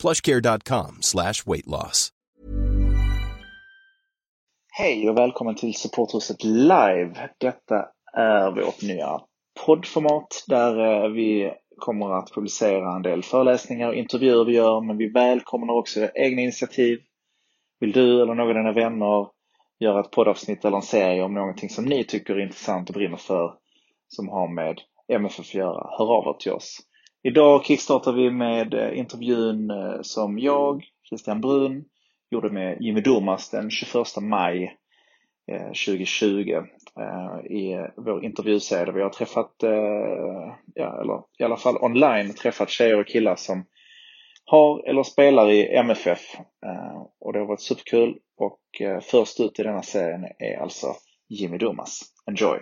plushcare.com slash weight loss. Hej och välkommen till Supporthuset Live. Detta är vårt nya poddformat där eh, vi kommer att publicera en del föreläsningar och intervjuer vi gör, men vi välkomnar också egna initiativ. Vill du eller någon av dina vänner göra ett poddavsnitt eller en serie om någonting som ni tycker är intressant och brinner för som har med MFF att göra, hör av er till oss. Idag kickstartar vi med eh, intervjun eh, som jag, Christian Brun, gjorde med Jimmy Durmaz den 21 maj eh, 2020 i vår intervjuserie. Vi har träffat, ja, eller i alla fall online, träffat tjejer och killar som har eller spelar i MFF och det har varit superkul och först ut i denna serien är alltså Jimmy Durmaz. Enjoy!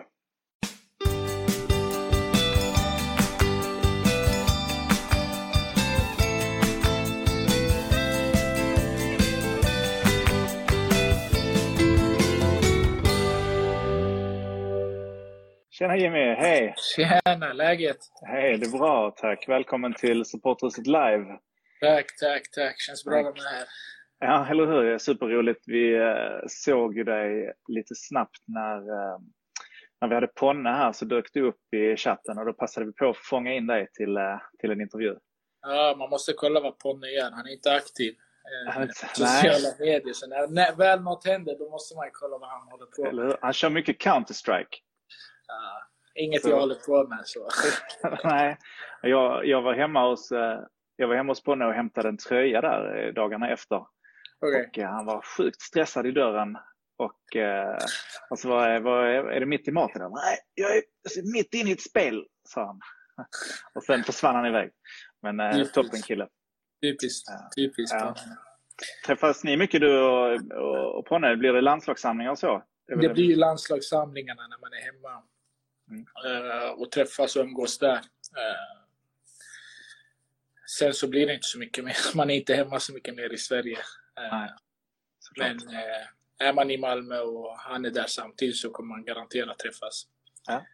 Tjena Jimmy, hej! Tjena, läget? Hej, det är bra tack. Välkommen till Supporthuset Live. Tack, tack, tack. Känns bra att vara med här. Ja, eller hur? Superroligt. Vi eh, såg ju dig lite snabbt när, eh, när vi hade Ponne här så dök du upp i chatten och då passade vi på att fånga in dig till, eh, till en intervju. Ja, man måste kolla vad Ponne gör. Han är inte aktiv. Han, sociala medier. Så när, när väl något händer då måste man kolla vad han håller på med. Han kör mycket Counter-Strike. Uh, inget så. jag håller på med. Så. Nej, jag, jag, var hemma hos, eh, jag var hemma hos Ponne och hämtade en tröja där eh, dagarna efter. Okay. Och eh, han var sjukt stressad i dörren. Och, och så var, var, är det mitt i maten? Nej, jag är mitt inne i ett spel, sa han. Och sen försvann han iväg. Men eh, toppen kille. Typiskt. Typiskt. Ja. Träffas ni mycket du och, och, och Ponne? Blir det landslagssamlingar och så? Det blir landslagssamlingarna när man är hemma och träffas och umgås där. Uh, sen så blir det inte så mycket mer. Man är inte hemma så mycket mer i Sverige. Uh, men är man i Malmö och han är där samtidigt så kommer man garanterat träffas. Ja.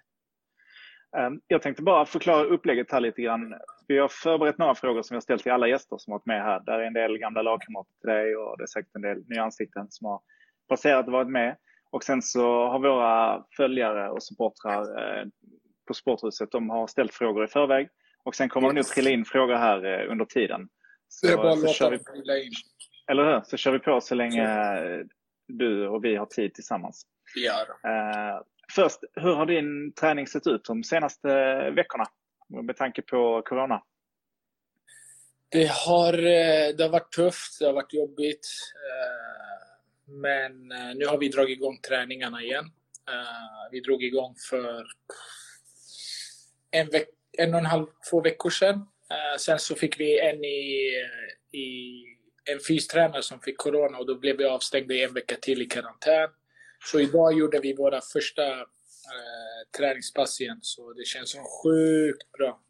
Ehm, jag tänkte bara förklara upplägget här lite grann. Vi har förberett några frågor som har ställt till alla gäster som varit med här. Där är en del gamla lagkamrater till dig och det är säkert en del nya ansikten som har passerat och varit med. Och sen så har våra följare och supportrar eh, på Sporthuset, de har ställt frågor i förväg. Och sen kommer yes. det nog trilla in frågor här eh, under tiden. Så, det är bara att låta dem trilla in. Eller hur? Så kör vi på så länge så. du och vi har tid tillsammans. Ja. Eh, först, hur har din träning sett ut de senaste veckorna? Med tanke på Corona. Det har, det har varit tufft, det har varit jobbigt. Men eh, nu har vi dragit igång träningarna igen. Eh, vi drog igång för en, veck en och en halv, två veckor sedan. Eh, sen så fick vi en i, i en fystränare som fick corona och då blev vi avstängda i en vecka till i karantän. Så idag gjorde vi våra första eh, träningspass igen, så det känns sjukt bra.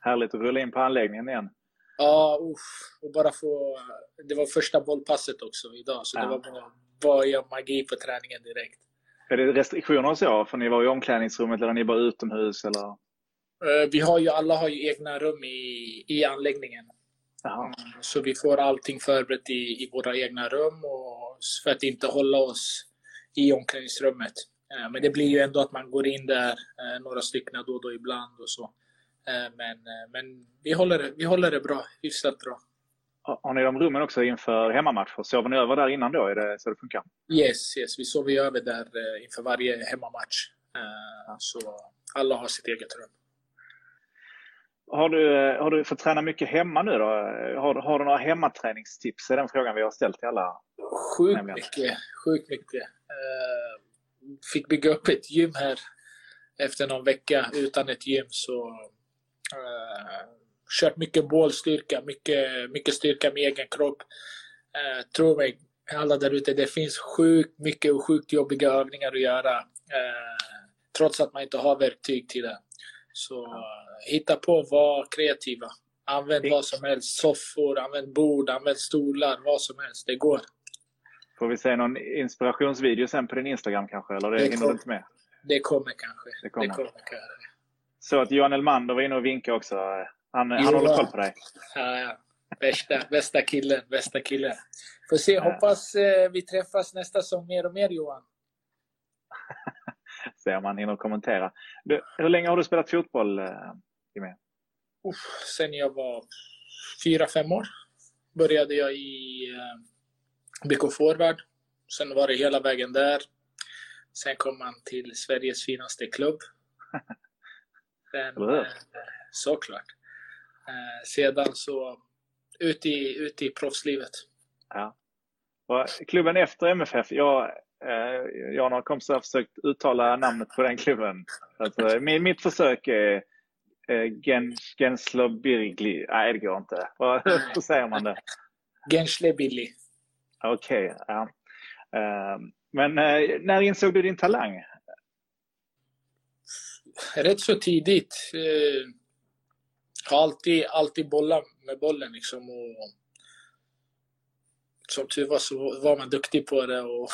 Härligt att rulla in på anläggningen igen. Ja, uff. och bara få... Det var första bollpasset också idag, så ja. det var bara, bara magi på träningen direkt. Är det restriktioner och så? För ni var i omklädningsrummet eller ni bara utomhus? Eller? Eh, vi har ju, alla har ju egna rum i, i anläggningen. Mm, så vi får allting förberett i, i våra egna rum och för att inte hålla oss i omklädningsrummet. Eh, men det blir ju ändå att man går in där, eh, några stycken då och då ibland och så. Eh, men, eh, men vi, håller, det, vi håller det bra, hyfsat bra. Har ni de rummen också inför hemmamatcher? Sover ni över där innan då? Är det så det funkar? Yes, yes. vi sover över där eh, inför varje hemmamatch. Så alla har sitt eget rum. Har du, har du fått träna mycket hemma nu då? Har, har du några hemmaträningstips? Det är den frågan vi har ställt till alla. Sjukt mycket. Sjukt mycket. Fick bygga upp ett gym här efter någon vecka utan ett gym. Så kört mycket bålstyrka, mycket, mycket styrka med egen kropp. Eh, tro mig, alla där ute, det finns sjukt mycket och sjukt jobbiga övningar att göra. Eh, trots att man inte har verktyg till det. Så eh, hitta på, var kreativa. Använd vad som helst. Soffor, använd bord, använd stolar, vad som helst. Det går. Får vi se någon inspirationsvideo sen på din Instagram kanske? Eller det, det hinner du inte med? Det kommer kanske. Det kommer. Det kommer kanske. Så att Johan Elmander var inne och vinkade också. Han, han håller koll på dig. Ja, ja. Bästa, bästa killen, bästa killen. Får se, hoppas eh, vi träffas nästa säsong mer och mer Johan. Se om han hinner kommentera. Du, hur länge har du spelat fotboll, eh, Jimmy? Uff, sen jag var fyra, fem år började jag i eh, BK Forward. Sen var det hela vägen där. Sen kom man till Sveriges finaste klubb. Sen, eh, såklart. Eh, sedan så ut i, ut i proffslivet. Ja. Och klubben efter MFF, jag, eh, jag och några kompisar har försökt uttala namnet på den klubben. Alltså, min, mitt försök är eh, Gens, Genslobirgli. Nej, det går inte. Hur säger man det? Genslebili. Okej, okay, ja. Eh, men eh, när insåg du din talang? Rätt så tidigt. Eh, har alltid, alltid bollat med bollen liksom. Och, som tur var så var man duktig på det och, och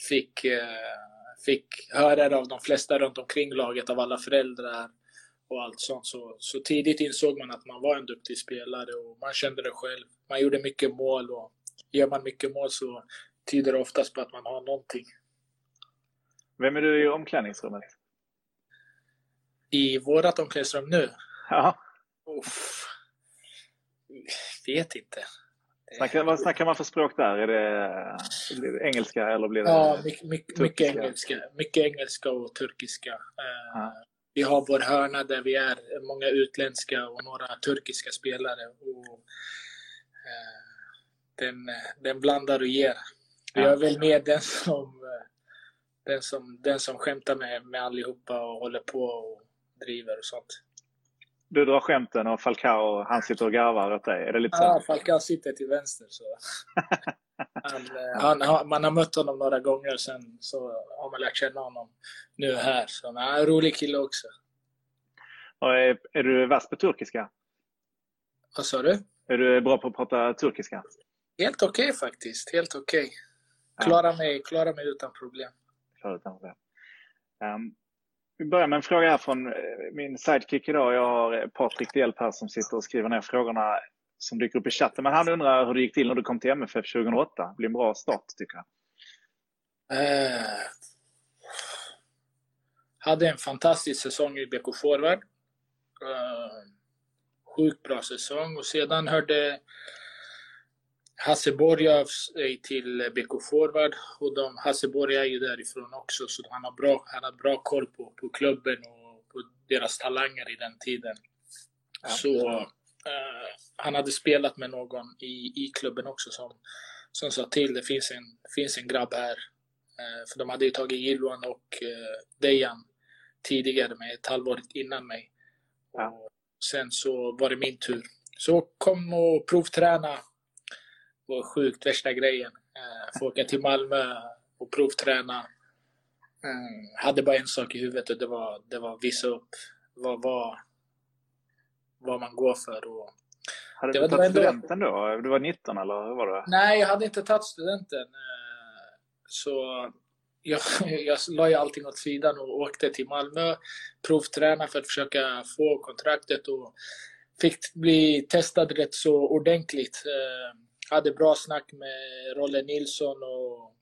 fick, eh, fick höra det av de flesta runt omkring laget, av alla föräldrar och allt sånt. Så, så tidigt insåg man att man var en duktig spelare och man kände det själv. Man gjorde mycket mål och gör man mycket mål så tyder det oftast på att man har någonting. Vem är du i omklädningsrummet? I vårat omklädningsrum nu? Ja. Uff. Vet inte. Snackar, vad snackar man för språk där? Är det, blir det engelska eller blir det Ja, mycket, mycket, mycket engelska. Mycket engelska och turkiska. Eh, ja. Vi har vår hörna där vi är många utländska och några turkiska spelare. Och, eh, den, den blandar och ger. Jag är väl med den som, den som, den som skämtar med, med allihopa och håller på och driver och sånt du drar skämten och Falcao han sitter och garvar åt dig? Är det lite så? Ja, Falcao sitter till vänster. Så. han, eh, han, han, man har mött honom några gånger sen så har man lärt känna honom nu här. Så han är en rolig kille också. Och är, är du vass på turkiska? Vad sa du? Är du bra på att prata turkiska? Helt okej okay, faktiskt. Helt okej. Okay. Klarar, ja. mig, klarar mig utan problem. Klarar utan problem. Um, vi börjar med en fråga här från eh, min sidekick idag. Jag har eh, Patrik Delp här som sitter och skriver ner frågorna som dyker upp i chatten. Men han undrar hur det gick till när du kom till MFF 2008. Det blir en bra start tycker jag. Eh, hade en fantastisk säsong i BK Forward. Eh, sjukt bra säsong och sedan hörde Hasse Borg av sig till BK Forward och de, Hasse Borg är ju därifrån också så han har bra, han har bra koll på, på klubben och på deras talanger i den tiden. Ja. Så uh, han hade spelat med någon i, i klubben också som, som sa till det finns en, finns en grabb här. Uh, för de hade ju tagit Gilwan och uh, Dejan tidigare med ett halvår innan mig. Ja. Och sen så var det min tur. Så kom och provträna var sjukt värsta grejen. Eh, få åka till Malmö och provträna. Mm, hade bara en sak i huvudet och det var, det var visa upp vad, vad, vad man går för. Och hade du tagit studenten då? Du var 19 eller hur var det? Nej, jag hade inte tagit studenten. Eh, så jag, jag la ju allting åt sidan och åkte till Malmö, provträna för att försöka få kontraktet och fick bli testad rätt så ordentligt. Hade bra snack med Rolle Nilsson och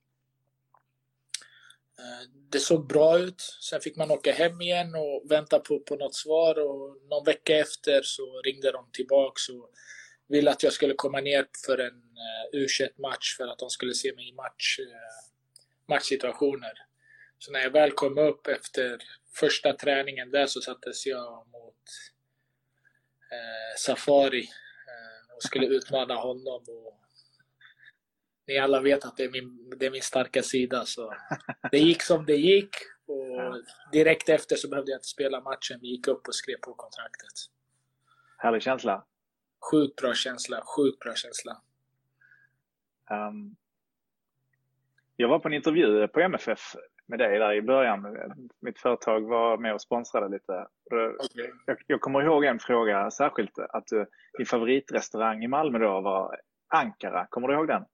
eh, det såg bra ut. Sen fick man åka hem igen och vänta på, på något svar och någon vecka efter så ringde de tillbaks och ville att jag skulle komma ner för en eh, u match för att de skulle se mig i match, eh, matchsituationer. Så när jag väl kom upp efter första träningen där så sattes jag mot eh, Safari och skulle utmana honom. Och ni alla vet att det är min, det är min starka sida. Så det gick som det gick. Och direkt efter så behövde jag inte spela matchen. Vi gick upp och skrev på kontraktet. Härlig känsla. Sjukt bra känsla. Sjukt bra känsla. Um, jag var på en intervju på MFF med dig där i början. Mitt företag var med och sponsrade lite. Jag, jag, kommer ihåg en fråga särskilt, att du, din favoritrestaurang i Malmö då var Ankara. Kommer du ihåg den?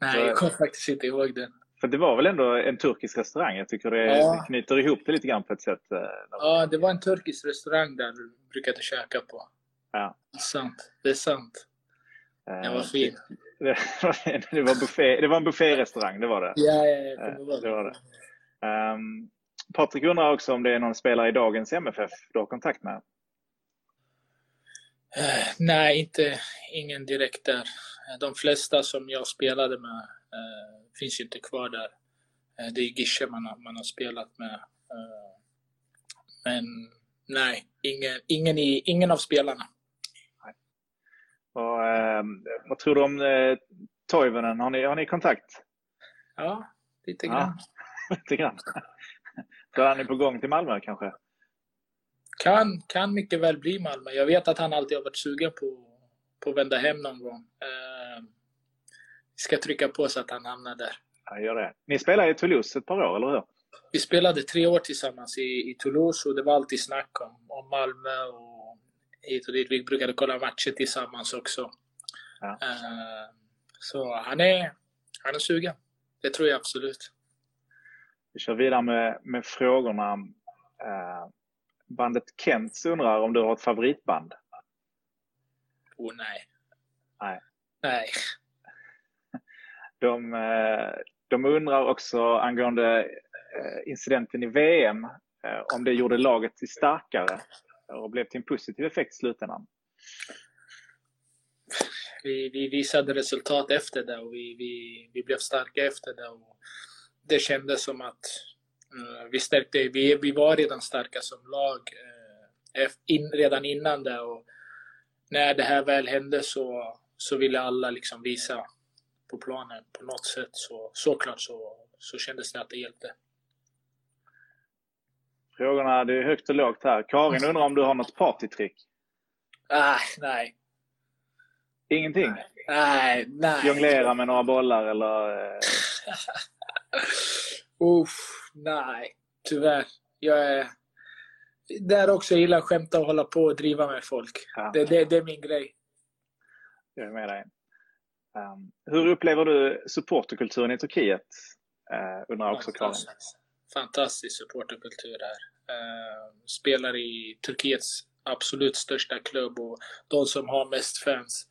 Nej, jag kommer faktiskt inte ihåg den. För det var väl ändå en turkisk restaurang? Jag tycker det, ja. knyter ihop det lite grann på ett sätt. Eh, ja, det var en turkisk restaurang där du brukade käka på. Ja. Det är sant. Det är sant. Var fin. Det, det, var, buffé, det var en bufférestaurang, det var det. Ja, ja, ja det var det. Var det. Um, Patrik undrar också om det är någon spelare i dagens MFF du har kontakt med? Uh, nej, inte, ingen direkt där. De flesta som jag spelade med uh, finns inte kvar där. Uh, det är Gische man, har, man har spelat med. men nej, ingen, ingen, i, ingen av spelarna. Och, eh, vad tror du om eh, Toivonen? Har ni, har ni kontakt? Ja, lite grann. Ja, lite grann. Han är på gång till Malmö kanske? Kan, kan mycket väl bli Malmö. Jag vet att han alltid har varit sugen på, på att vända hem någon gång. Eh, ska trycka på så att han hamnar där. Ja, gör det. Ni spelade i Toulouse ett par år, eller hur? Vi spelade tre år tillsammans i, i Toulouse och det var alltid snack om, om Malmö och hit och dit. Vi brukade kolla matcher tillsammans också. Ja. Uh, så han är, han är sugen. Det tror jag absolut. Vi kör vidare med, med frågorna. Uh, bandet Kents undrar om du har ett favoritband? Oh nej. Nej. Nej. De, eh, de undrar också angående incidenten i VM, om det gjorde laget till starkare och blev till en positiv effekt i slutändan? Vi, vi visade resultat efter det och vi, vi, vi blev starka efter det. Och det kändes som att uh, vi stärkte, vi, vi var redan starka som lag uh, in, redan innan det. Och när det här väl hände så, så ville alla liksom visa på planen på något sätt. Så, såklart så, så kändes det att det hjälpte. Frågorna, det är högt och lågt här. Karin undrar om du har något partytrick? Ah, nej. Ingenting? Nej, nej. Jonglera med några bollar eller? Eh... Uff, nej. Tyvärr. Jag är... Där också, jag gillar att skämta och hålla på och driva med folk. Ja. Det, det, det, är min grej. Jag är med dig. Um, hur upplever du supporterkulturen i Turkiet? Uh, undrar också Karin fantastisk supporterkultur här. Eh, spelar i Turkiets absolut största klubb och de som har mest fans.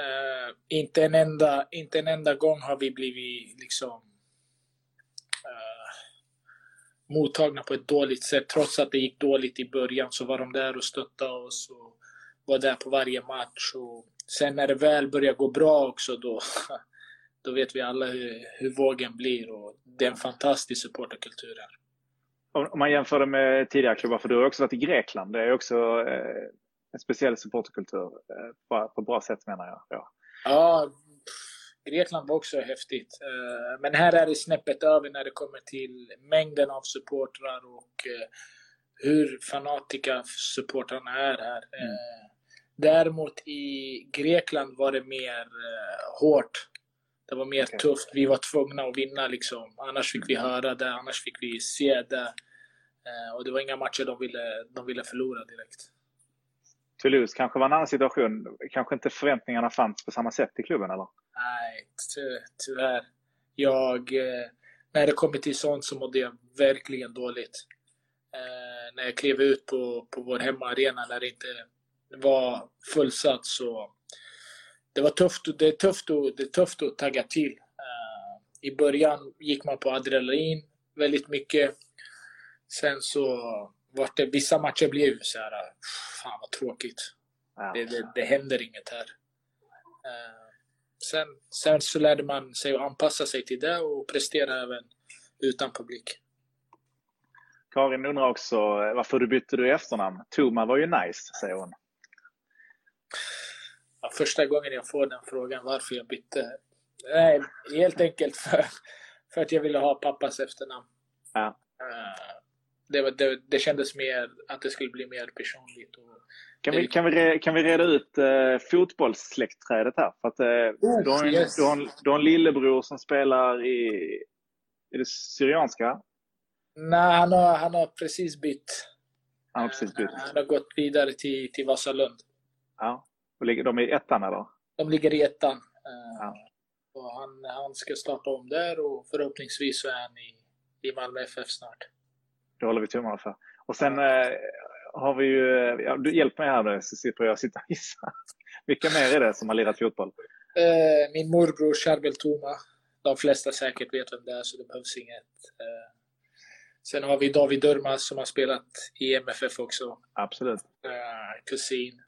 Uh, inte, en enda, inte en enda gång har vi blivit liksom uh, mottagna på ett dåligt sätt. Trots att det gick dåligt i början så var de där och stöttade oss och var där på varje match. Och sen när det väl börjar gå bra också då då vet vi alla hur, hur vågen blir och det är en fantastisk supporterkultur här. Om man jämför det med tidigare klubbar, för du har också varit i Grekland. Det är också eh, en speciell supporterkultur eh, på, bra sätt menar jag. Ja, ja Grekland var också häftigt. Eh, men här är det snäppet över när det kommer till mängden av supportrar och hur fanatika supportrarna är här. Mm. Däremot i Grekland var det mer hårt. Det var mer okay. tufft. Vi var tvungna att vinna liksom. Annars fick vi höra det, annars fick vi se det. Eh, och det var inga matcher de ville, de ville förlora direkt. Toulouse kanske var en annan situation. Kanske inte förväntningarna fanns på samma sätt i klubben, eller? Nej, ty tyvärr. Jag, eh, när det kommer till sånt så mådde jag verkligen dåligt. Eh, när jag klev ut på, på vår hemmaarena när det inte var fullsatt så det var tufft, det är tufft, och, det är tufft att tagga till. I början gick man på adrenalin väldigt mycket. Sen så var det, vissa matcher blev så här, fan vad tråkigt. Ja. Det, det, det händer inget här. Uh, sen, sen så lärde man sig att anpassa sig till det och prestera även utan publik. Karin undrar också varför du bytte du efternamn. Toma var ju nice, säger hon ja, första gången jag får den frågan varför jag bytte. Nej, helt enkelt för, för att jag ville ha pappas efternamn. Ja. Uh, det, det, det kändes mer att det skulle bli mer personligt. Kan vi, kan vi, kan vi reda ut uh, fotbollssläktträdet här? För att, oh, du, har en, yes. du, har en, du har en lillebror som spelar i är det Syrianska? Nej, han har, han har precis bytt. Han har precis bytt. Han har gått vidare till, till Vasalund. Ja. Och ligger de i ettan eller? De ligger i ettan. Ja. Och han, han ska starta om där och förhoppningsvis så är han i, i Malmö FF snart. Det håller vi tummarna för. Och sen eh, har vi ju, ja, du hjälper mig här nu så slipper jag sitta och gissa. Vilka mer är det som har lirat fotboll? Eh, min morbror Charbel Toma. De flesta säkert vet vem det är så det behövs inget. Eh, sen har vi David Durmaz som har spelat i MFF också. Absolut. Eh, kusin.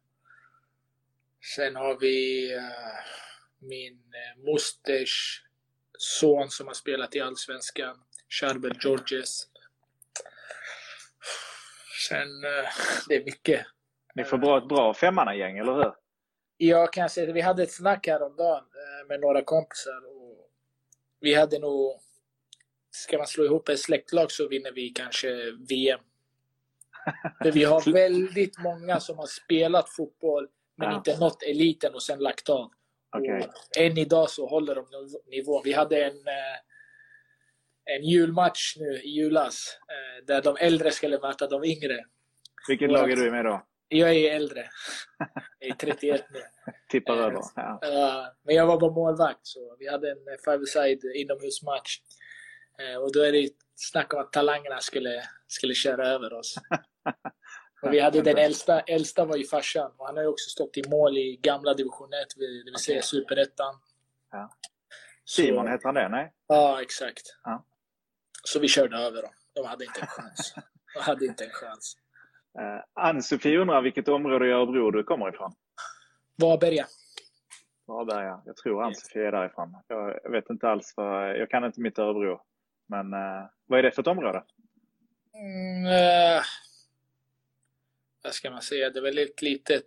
Sen har vi uh, min uh, mosters son som har spelat i Allsvenskan, Charbel Georges. Sen, uh, det är mycket. Ni får bra, ett bra femmannagäng, eller hur? Ja, kan jag säga. Vi hade ett snack häromdagen med några kompisar. Och vi hade nog... Ska man slå ihop ett släktlag så vinner vi kanske VM. För vi har väldigt många som har spelat fotboll men ja. inte nått eliten och sen lagt av. Okay. än idag så håller de nivån. Vi hade en, eh, en julmatch nu i julas eh, där de äldre skulle möta de yngre. Vilket lag är du med då? Jag är äldre. Jag är 31 nu. Tippar över. Eh, ja. Men jag var bara målvakt så vi hade en five-side inomhusmatch. Och då är det snack om att talangerna skulle, skulle köra över oss. Och vi hade den äldsta, äldsta var ju farsan och han har ju också stått i mål i gamla division 1, det vill säga okay. superettan. Ja. Simon heter han det? Nej? Ja, exakt. Ja. Så vi körde över dem. De hade inte en chans. De hade inte en chans. Uh, Ann-Sofie undrar vilket område i Örebro du kommer ifrån? Varberga. Varberga. Jag tror Ann-Sofie är därifrån. Jag vet inte alls, vad, jag kan inte mitt Örebro. Men uh, vad är det för ett område? Mm, uh, vad ska man säga, det är väl ett litet,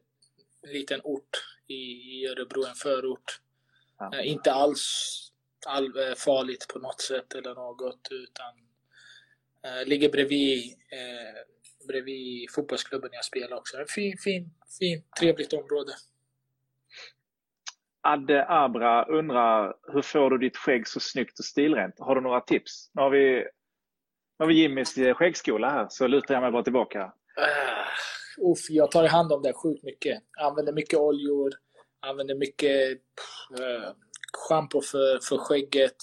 liten ort i, i Örebro, en förort. Ja. Eh, inte alls all, eh, farligt på något sätt eller något utan eh, ligger bredvid, eh, bredvid fotbollsklubben jag spelar också. En fin, fin, fin, trevligt område. Adde Abra undrar, hur får du ditt skägg så snyggt och stilrent? Har du några tips? Nu har vi, nu har vi Jimmys skäggskola här, så lutar jag mig bara tillbaka. Uh, uff, jag tar hand om det sjukt mycket. Använder mycket oljor, använder mycket äh, schampo för, för skägget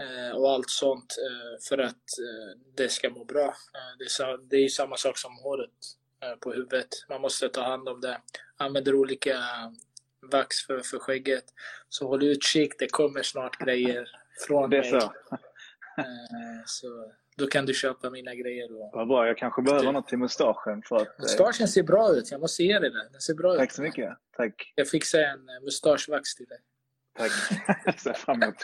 äh, och allt sånt äh, för att äh, det ska må bra. Det, är, är samma sak som håret på huvudet. Man måste ta hand om det. Använder olika vax för, för skägget. Så håll utkik, det kommer snart grejer från det mig. Så. så då kan du köpa mina grejer. Vad bra, jag kanske behöver något till mustaschen. För att, mustaschen ser bra ut, jag måste ge dig det. Den ser bra Tack ut. så mycket. Tack. Jag fixar en eh, mustaschvax till dig. Tack. jag ser fram emot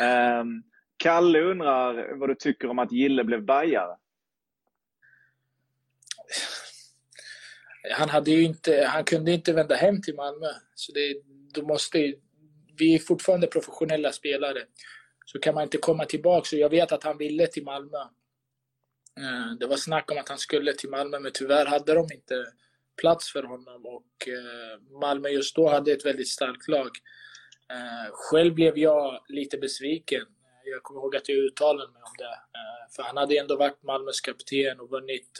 um, Kalle undrar vad du tycker om att Gille blev bajare? Han, hade ju inte, han kunde inte vända hem till Malmö. Så det, då måste, vi är fortfarande professionella spelare så kan man inte komma tillbaka. jag vet att han ville till Malmö. Ehm, det var snack om att han skulle till Malmö, men tyvärr hade de inte plats för honom och eh, Malmö just då hade ett väldigt starkt lag. Eh, själv blev jag lite besviken. Jag kommer ihåg att jag uttalade mig om det. För han hade ändå varit Malmös kapten och vunnit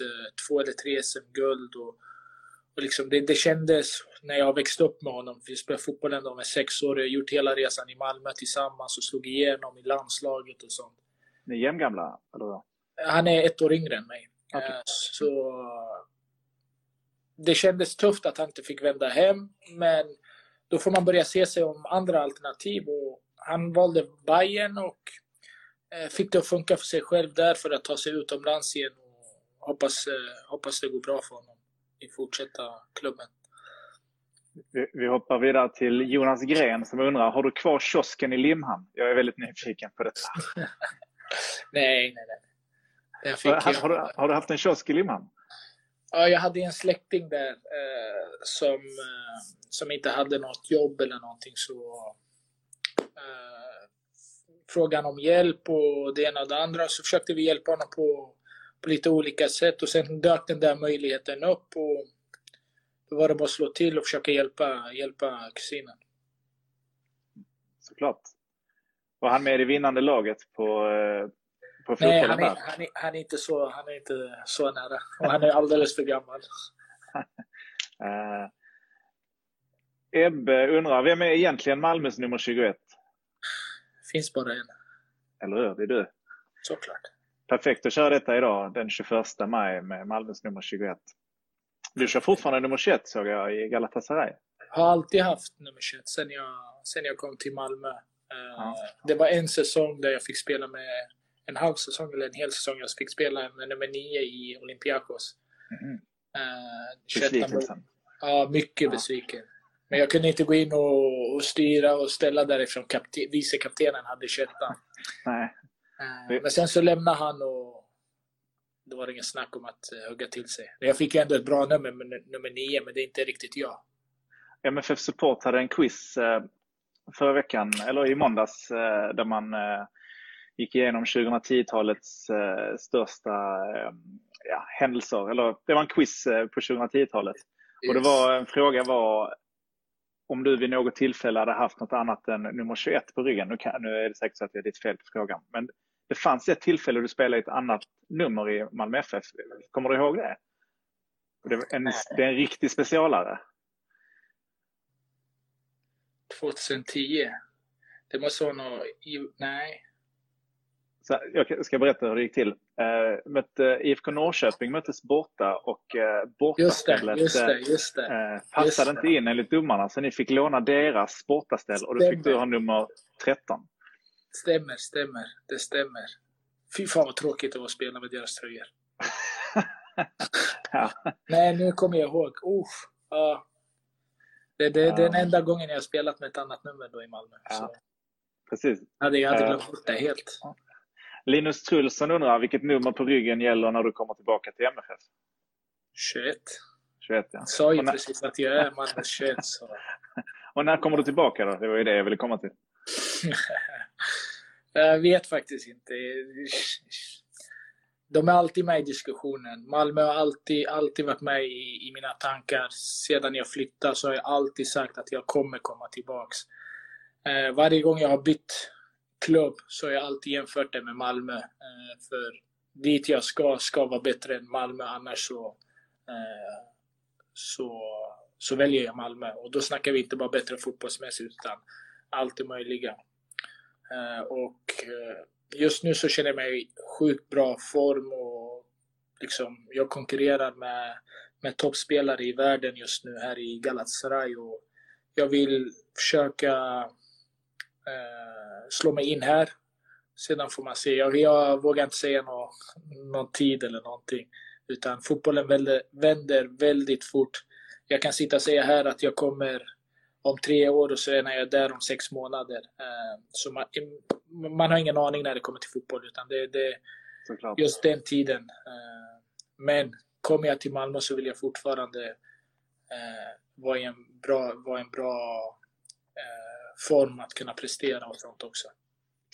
två eller tre SM-guld. Och, och liksom det, det kändes när jag växte upp med honom. Vi spelade fotboll ändå med sex år. Jag har gjort hela resan i Malmö tillsammans och slog igenom i landslaget och sånt. Ni är jämngamla? Eller? Han är ett år yngre än mig. Okay. Eh, så det kändes tufft att han inte fick vända hem, men då får man börja se sig om andra alternativ. Och han valde Bayern och eh, fick det att funka för sig själv där för att ta sig utomlands igen. Och hoppas, eh, hoppas det går bra för honom i fortsätta klubben. Vi, hoppar vidare till Jonas Gren som undrar, har du kvar kiosken i Limhamn? Jag är väldigt nyfiken på detta. nej, nej, nej. Har, har, du, har, du, haft en kiosk i Limhamn? Ja, jag hade en släkting där eh, som, eh, som inte hade något jobb eller någonting. Så eh, frågan om hjälp och det ena och det andra. Så försökte vi hjälpa honom på, på lite olika sätt och sen dök den där möjligheten upp. Och var det bara att slå till och försöka hjälpa, hjälpa kusinen. Såklart. Var han med i vinnande laget på, eh, på Nej, han är, han, är, han, är inte så, han är inte så nära. Och han är alldeles för gammal. uh, Ebbe undrar, vem är egentligen Malmös nummer 21? Finns bara en. Eller hur? Det är du. Såklart. Perfekt att köra detta idag den 21 maj med Malmös nummer 21. Du kör fortfarande nummer 21 såg jag i Galatasaray. Har alltid haft nummer 21 sen jag, sen jag kom till Malmö. Uh, ja. Det var en säsong där jag fick spela med en halv säsong eller en hel säsong jag fick spela med nummer 9 i Olympiakos. Mm. Uh? Ja, mycket ja. besviken. Men jag kunde inte gå in och, och styra och ställa därifrån. Kapten, vicekaptenen hade 21 Nej. Uh, men sen så lämnade han och då var det ingen snack om att uh, hugga till sig. Jag fick ju ändå ett bra nummer, nummer 9, men det är inte riktigt jag. MFF Support hade en quiz förra veckan, eller i måndags, där man gick igenom 2010-talets största ja, händelser. Eller det var en quiz på 2010-talet. Yes. Och det var, en fråga var om du vid något tillfälle hade haft något annat än nummer 21 på ryggen. Nu, kan, nu är det säkert så att jag är ditt fel på frågan. Men det fanns ett tillfälle du spelade ett annat nummer i Malmö FF. Kommer du ihåg det? Det är en, det är en riktig specialare. 2010? Det måste vara något... Nej. Så jag ska berätta hur det gick till. Uh, mötte, IFK Norrköping möttes borta och uh, bortastället just det, just det, det. Uh, passade just inte in enligt domarna så ni fick låna deras bortaställ och då fick du ha nummer 13. Stämmer, stämmer. Det stämmer. Fy fan vad tråkigt det var att spela med deras tröjor. ja. Nej, nu kommer jag ihåg. Uh. Det, det, ja. det är den enda gången jag har spelat med ett annat nummer då i Malmö. Ja. Precis. Jag hade, jag hade glömt bort det helt. Linus Trulsson undrar vilket nummer på ryggen gäller när du kommer tillbaka till MFF? 21. 21 ja. Jag sa ju när... precis att jag är Malmös 21. Så. och när kommer du tillbaka då? Det var ju det jag ville komma till. jag vet faktiskt inte. De är alltid med i diskussionen. Malmö har alltid, alltid varit med i, i mina tankar. Sedan jag flyttade så har jag alltid sagt att jag kommer komma tillbaks. Eh, varje gång jag har bytt klubb så har jag alltid jämfört det med Malmö. Eh, för dit jag ska, ska vara bättre än Malmö, annars så, eh, så, så väljer jag Malmö. Och då snackar vi inte bara bättre fotbollsmässigt, utan allt det möjliga. Eh, och eh, just nu så känner jag mig i sjukt bra form och liksom, jag konkurrerar med, med toppspelare i världen just nu här i Galatasaray. Och jag vill försöka eh, slå mig in här. Sedan får man se. Jag, jag vågar inte säga någon, någon tid eller någonting. Utan fotbollen vänder, vänder väldigt fort. Jag kan sitta och säga här att jag kommer om tre år och så är jag där om sex månader. Eh, så man, man, har ingen aning när det kommer till fotboll. Utan det är just den tiden. Eh, men kommer jag till Malmö så vill jag fortfarande vara en bra, vara en bra form att kunna prestera och sånt också.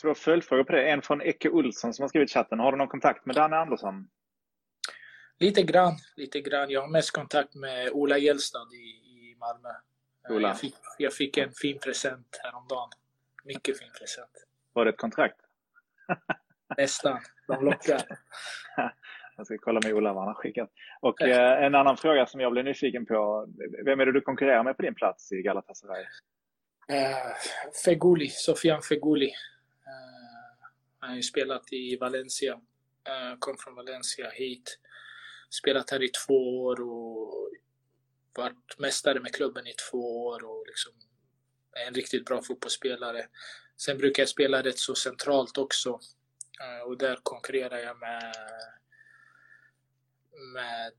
Två följdfrågor på det. En från Ecke Olsson som har skrivit i chatten. Har du någon kontakt med Danne Andersson? Lite grann. Lite grann. Jag har mest kontakt med Ola Gällstad i, i Malmö. Eh, Ola. Jag fick, jag fick en fin present häromdagen. Mycket fin present. Var det ett kontrakt? Nästan. De lockar. Jag ska kolla med Ola vad han har skickat. Och eh, en annan fråga som jag blev nyfiken på. Vem är det du konkurrerar med på din plats i Galatasaray? Eh, Feguli, Sofian Feguli. Uh, han har ju spelat i Valencia. Uh, kom från Valencia hit. Spelat här i två år och varit mästare med klubben i två år och liksom är en riktigt bra fotbollsspelare. Sen brukar jag spela rätt så centralt också. Och där konkurrerar jag med med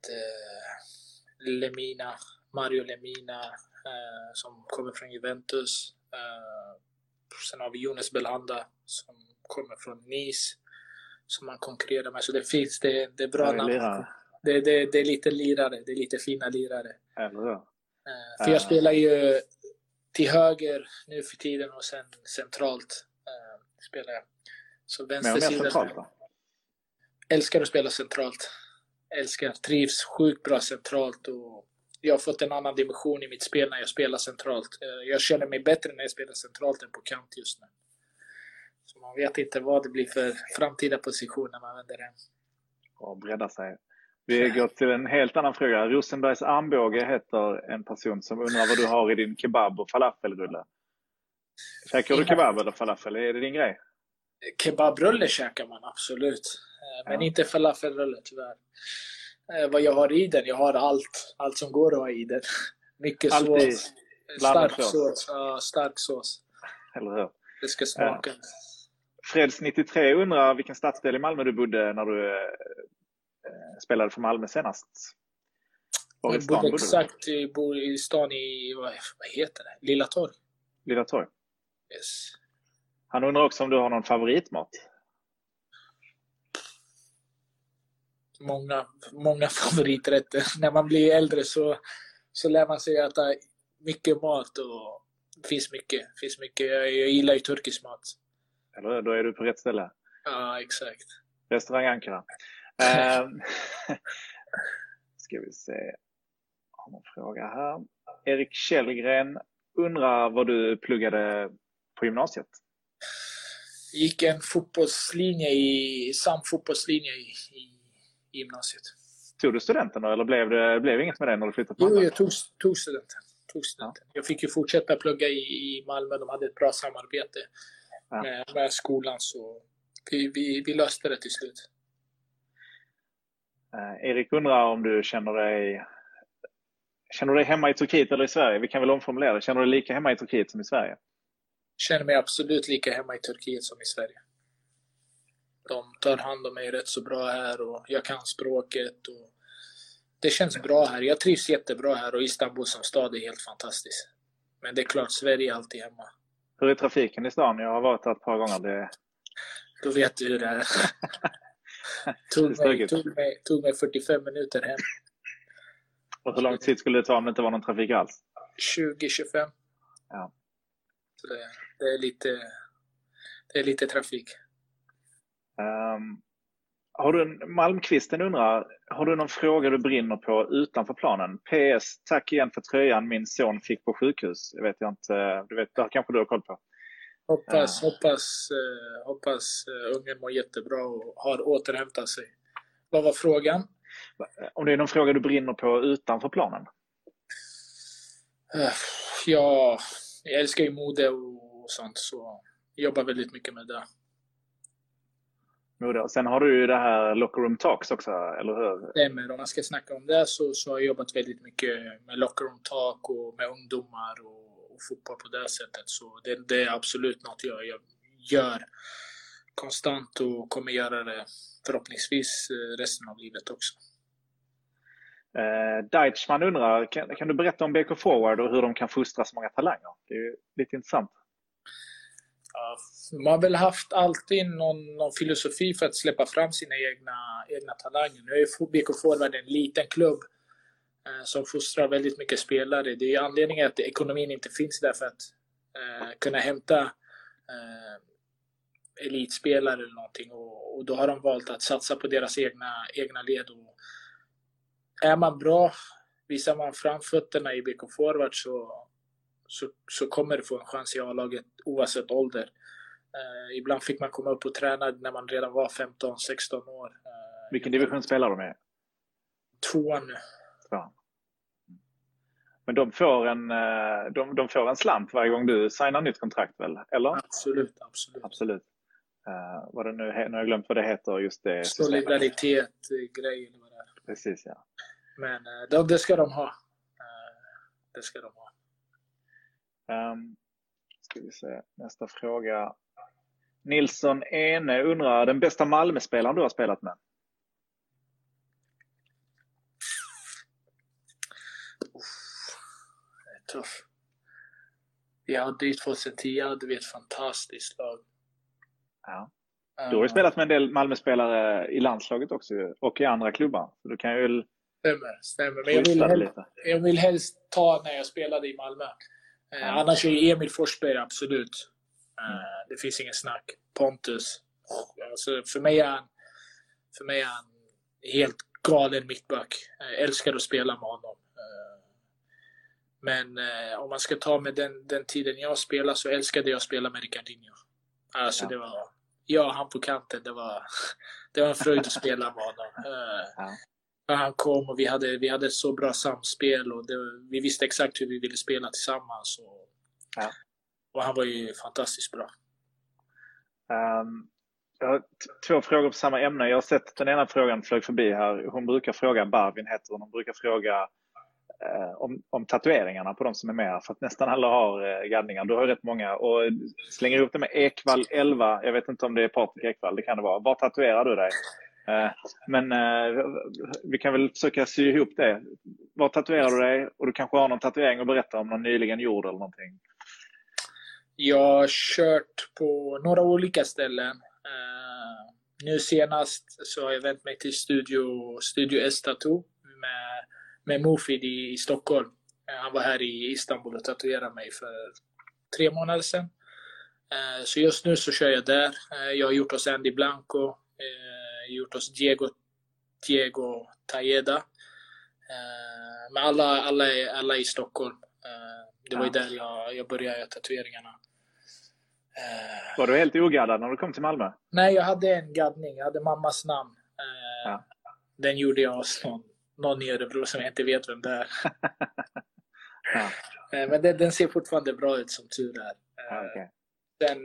Lemina, Mario Lemina, eh, som kommer från Juventus. Eh, sen har vi Jonas Belhanda som kommer från Nice som man konkurrerar med. Så det finns, det, det är bra namn. Det, det, det, är lite lirare, det är lite fina lirare. Eh, för jag spelar ju till höger nu för tiden och sen centralt eh, spelar jag. Så vänstersidan. Älskar att spela centralt. Älskar, trivs sjukt bra centralt och jag har fått en annan dimension i mitt spel när jag spelar centralt. Eh, jag känner mig bättre när jag spelar centralt än på kant just nu. Så man vet inte vad det blir för framtida position när man vänder hem. Och bredda sig. Vi går till en helt annan fråga. Rosenbergs armbåge heter en person som undrar vad du har i din kebab och falafelrulle. Käkar du kebab eller falafel? Är det din grej? Kebabrulle käkar man absolut. Eh, men Ja. inte falafelrulle tyvärr. Eh, Vad jag har i den? Jag har allt. Allt som går att ha i den. Mycket Alltid sås. Stark sås. sås. Ja, stark sås. Eller hur? Det ska smaka. Freds93 undrar vilken stadsdel i Malmö du bodde när du eh, spelade för Malmö senast? Var Jag bodde exakt i, bor i stan i, vad, vad heter det? Lilla Torg. Lilla Torg. Yes. Han undrar också om du har någon favoritmat? Många, många favoriträtter. När man blir äldre så, så lär man sig äta mycket mat och det finns mycket. Finns mycket. Jag, jag gillar ju turkisk mat. Eller? Då är du på rätt ställe. Ja, exakt. Restaurang Ankara. Ehm, ska vi se. Har någon fråga här. Erik Källgren undrar vad du pluggade på gymnasiet? gick en fotbollslinje i, sam fotbollslinje i, i, i gymnasiet. Tog du studenten då, eller blev det blev inget med det när du flyttade Jo, jag tog, tog studenten. Tog studenten. Jag fick ju fortsätta plugga i, i Malmö. De hade ett bra samarbete Ja. med, med skolan. Så vi, vi, vi löste det till slut. Eh, Erik undrar om du känner dig Känner du dig hemma i Turkiet eller i Sverige? Vi kan väl omformulera det. Känner du dig lika hemma i Turkiet som i Sverige? Känner mig absolut lika hemma i Turkiet som i Sverige. De tar hand om mig rätt så bra här och jag kan språket. Och det känns bra här. Jag trivs jättebra här och Istanbul som stad är helt fantastiskt. Men det är klart, Sverige är alltid hemma. Hur är trafiken i stan? Jag har varit där ett par gånger. Det, Då vet du hur det är. tog, mig, tog, mig, tog mig 45 minuter hem. och hur lång tid skulle det ta om det inte var någon trafik alls? 20-25. Ja. Så det, det, är lite, det är lite trafik. Um, har du en, Malmqvisten undrar, har du någon fråga du brinner på utanför planen? PS, tack igen för tröjan min son fick på sjukhus. Jag vet jag inte, du vet, det kanske du har koll på? Hoppas, Ja. hoppas, eh, hoppas eh, ungen mår jättebra och har återhämtat sig. Vad var frågan? Om det är någon fråga du brinner på utanför planen? Eh, Ja, jag älskar ju mode och sånt så jag jobbar väldigt mycket med det. Mode. Och Sen har du ju det här Locker Room Talks också, eller hur? Stämmer. Om man ska snacka om det så, så har jag jobbat väldigt mycket med locker room talk och med ungdomar och, och fotboll på det sättet. Så det, det är absolut något jag, jag gör konstant och kommer göra det förhoppningsvis eh, resten av livet också. Eh, Deichman undrar, kan, kan du berätta om BK Forward och hur de kan fostra så många talanger? Det är ju lite intressant. Man har väl haft alltid någon, någon filosofi för att släppa fram sina egna, egna talanger. Nu är BK Forward en liten klubb eh, som fostrar väldigt mycket spelare. Det är anledningen att ekonomin inte finns där för att eh, kunna hämta eh, elitspelare eller någonting. Och, och då har de valt att satsa på deras egna, egna led. Och är man bra, visar man framfötterna i BK Forward så, så, så kommer du få en chans i A-laget oavsett ålder. Eh, ibland fick man komma upp och träna när man redan var 15-16 år. Eh, Vilken division spelar de i? Tvåan nu. Ja. Men de får, en, eh, de, de får en slant varje gång du signar nytt kontrakt väl? Eller? Absolut, absolut. Absolut. Uh, vad det nu, nu har jag glömt vad det heter, just det systemet. Solidaritet, eh, eller vad det är. Precis, ja. Men eh, det, det ska de ha. Eh, det ska de ha. Um, ska vi se, nästa fråga. Nilsson Ene undrar, den bästa Malmöspelaren du har spelat med? Tuff. Vi hade ju 2010 hade vi ett fantastiskt lag. Ja. Du har ju spelat med en del Malmöspelare i landslaget också och i andra klubbar. Så du kan ju väl Stämmer, stämmer. Men jag vill, twista det hel, lite. jag vill helst ta när jag spelade i Malmö. Eh. Annars är Emil Forsberg absolut. Eh. Det finns ingen snack. Pontus. Alltså, för, mig är han, för mig är han helt galen mittback. Jag älskar att spela med honom. Eh, Men eh, om man ska ta med den, den tiden jag spelade så älskade jag att spela med Ricardinho. Alltså ja. det var, jag och han på kanten, det var, det var en fröjd att spela med honom. Eh, ja. Han kom och vi hade, vi hade ett så bra samspel och det, vi visste exakt hur vi ville spela tillsammans. Och, ja. och han var ju fantastiskt bra. Um, jag har två frågor på samma ämne. Jag har sett den ena frågan flög förbi här. Hon brukar fråga, Barvin heter hon, hon brukar fråga eh, om, om tatueringarna på de som är med. För att nästan alla har eh, gaddningar. Du har rätt många. Och slänger ihop det med Ekvall 11. Jag vet inte om det är Patrik Ekvall, det kan det vara. Var tatuerar du dig? Eh, men eh, vi kan väl försöka sy ihop det. Var tatuerar du dig? Och du kanske har någon tatuering att berätta om, någon nyligen gjord eller någonting? Jag har kört på några olika ställen. Eh, nu senast så har jag vänt mig till Studio, Studio S Tattoo med, med Mofid i, i Stockholm. Han var här i Istanbul och tatuerade mig för tre månader sedan. Så just nu så kör jag där. jag har gjort hos Andy Blanco, gjort hos Diego, Diego Tajeda. men alla, alla, alla är i Stockholm. det var ju där jag, jag började tatueringarna. Var du helt ogaddad när du kom till Malmö? Nej, jag hade en gaddning. Jag hade mammas namn. Eh, ja. Den gjorde jag hos någon, någon i Örebro som jag inte vet vem det är. ja. Eh, men den, den, ser fortfarande bra ut som tur är. Ja, okay. den,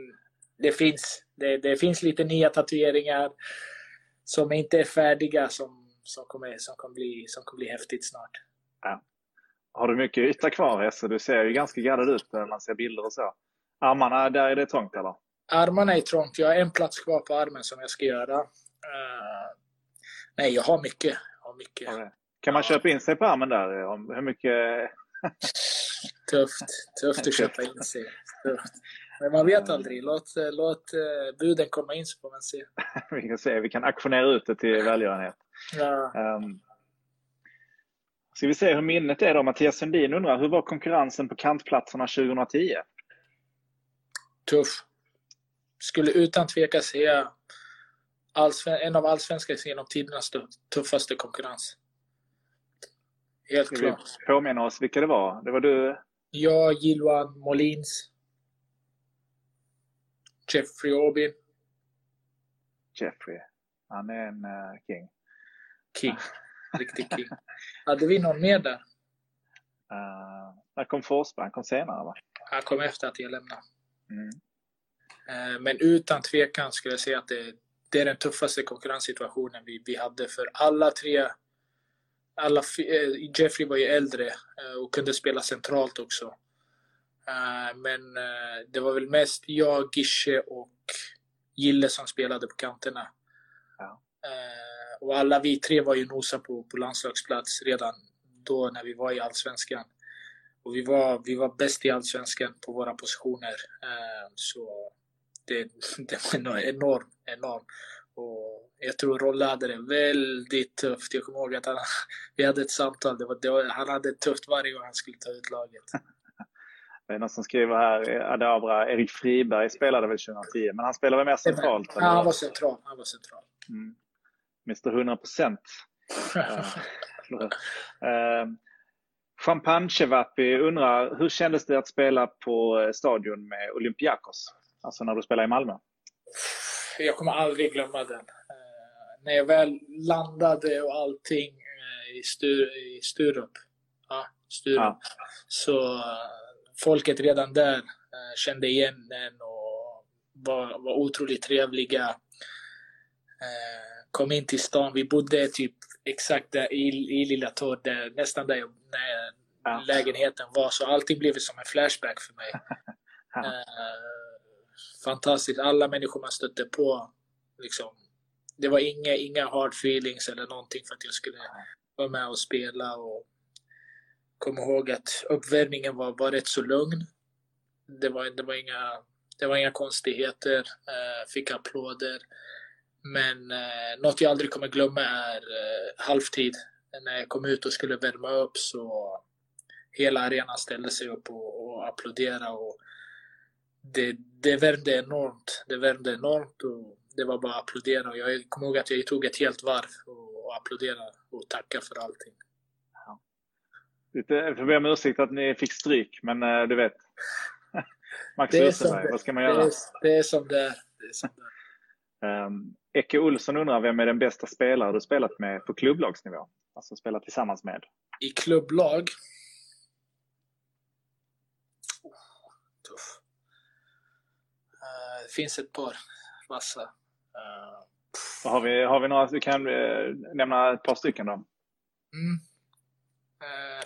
det, finns, det, det, finns lite nya tatueringar som inte är färdiga som, som, kommer, som, kommer, bli, som kommer bli häftigt snart. Ja. Har du mycket yta kvar Hesse? Du ser ju ganska gaddad ut när man ser bilder och så. Armarna, där är det trångt eller? Armarna är trångt. Jag har en plats kvar på armen som jag ska göra. Uh, nej, jag har mycket. Jag har mycket. Okay. Kan man köpa in sig på armen där? Hur mycket? tufft. Tufft att köpa in sig. Tufft. Men man vet aldrig. Låt, låt uh, buden komma in så får man se. vi kan se. Vi kan aktionera ut det till välgörenhet. Ja. Um, ska vi se hur minnet är då? Mattias Sundin undrar, hur var konkurrensen på kantplatserna 2010? tuff. Skulle utan tvekan säga en av allsvenskans genom tidernas tuffaste konkurrens. Helt Ska klart. Vi påminna oss vilka det var? Det var du? Jag, Gilwan Molins. Jeffrey Aubin. Jeffrey. Han är en uh, king. King. Riktig king. Hade vi någon mer där? Uh, när kom Forsberg? Han kom senare va? Han kom efter att jag lämnade. Mm. Eh, men utan tvekan skulle jag säga att det, det är den tuffaste konkurrenssituationen vi, vi hade för alla tre. Alla, eh, Jeffrey var ju äldre eh, och kunde spela centralt också. Men det var väl mest jag, Gische och Gille som spelade på kanterna. Ja. Och alla vi tre var ju nosa på, på landslagsplats redan då när vi var i Allsvenskan. Och vi var, vi var bäst i Allsvenskan på våra positioner. Så det, det var enormt, enormt. Och jag tror Rolle hade det väldigt tufft. Jag kommer ihåg att han, vi hade ett samtal. Det var, det var, han hade det tufft varje gång han skulle ta ut laget. Det är någon som skriver här, Adabra, Erik Friberg spelade väl 2010, men han spelade väl mer centralt? Ja, han var central. Han var central. Mm. Mr 100 procent. uh, Champagne Chevapi undrar, hur kändes det att spela på stadion med Olympiakos? Alltså när du spelade i Malmö? Jag kommer aldrig glömma den. Uh, när jag väl landade och allting uh, i, Stur, i Sturup, ja, Sturup ja. så folket redan där kände igen en och var, var otroligt trevliga. kom in till stan. Vi bodde typ exakt där i, i Lilla där, nästan där, där ja. lägenheten var. Så allting blev som en flashback för mig. ja fantastiskt. Alla människor man stötte på. Liksom, det var inga, inga hard feelings eller någonting för att jag skulle vara med och spela. Och kom ihåg att uppvärmningen var, var rätt så lugn. Det var, det var, inga, det var inga konstigheter. Eh, fick applåder. Men eh, något jag aldrig kommer glömma är eh, halvtid. När jag kom ut och skulle värma upp så hela arenan ställde sig upp och, och applåderade. Och det, det värmde enormt. Det värmde enormt och det var bara att applådera. Och jag kommer ihåg att jag tog ett helt varv och, och applåderade och tackade för allting. Jag får be om ursäkt att ni fick stryk, men uh, du vet. Max Rosenberg, vad ska man göra? Det är, det är som det är. Det är som det är. Um, Ecke Olsson undrar vem är den bästa spelare du spelat med på klubblagsnivå? Alltså spelat tillsammans med. I klubblag? Tuff. Uh, det finns ett par vassa. Uh, har, vi, har vi några, du kan uh, nämna ett par stycken då? Mm.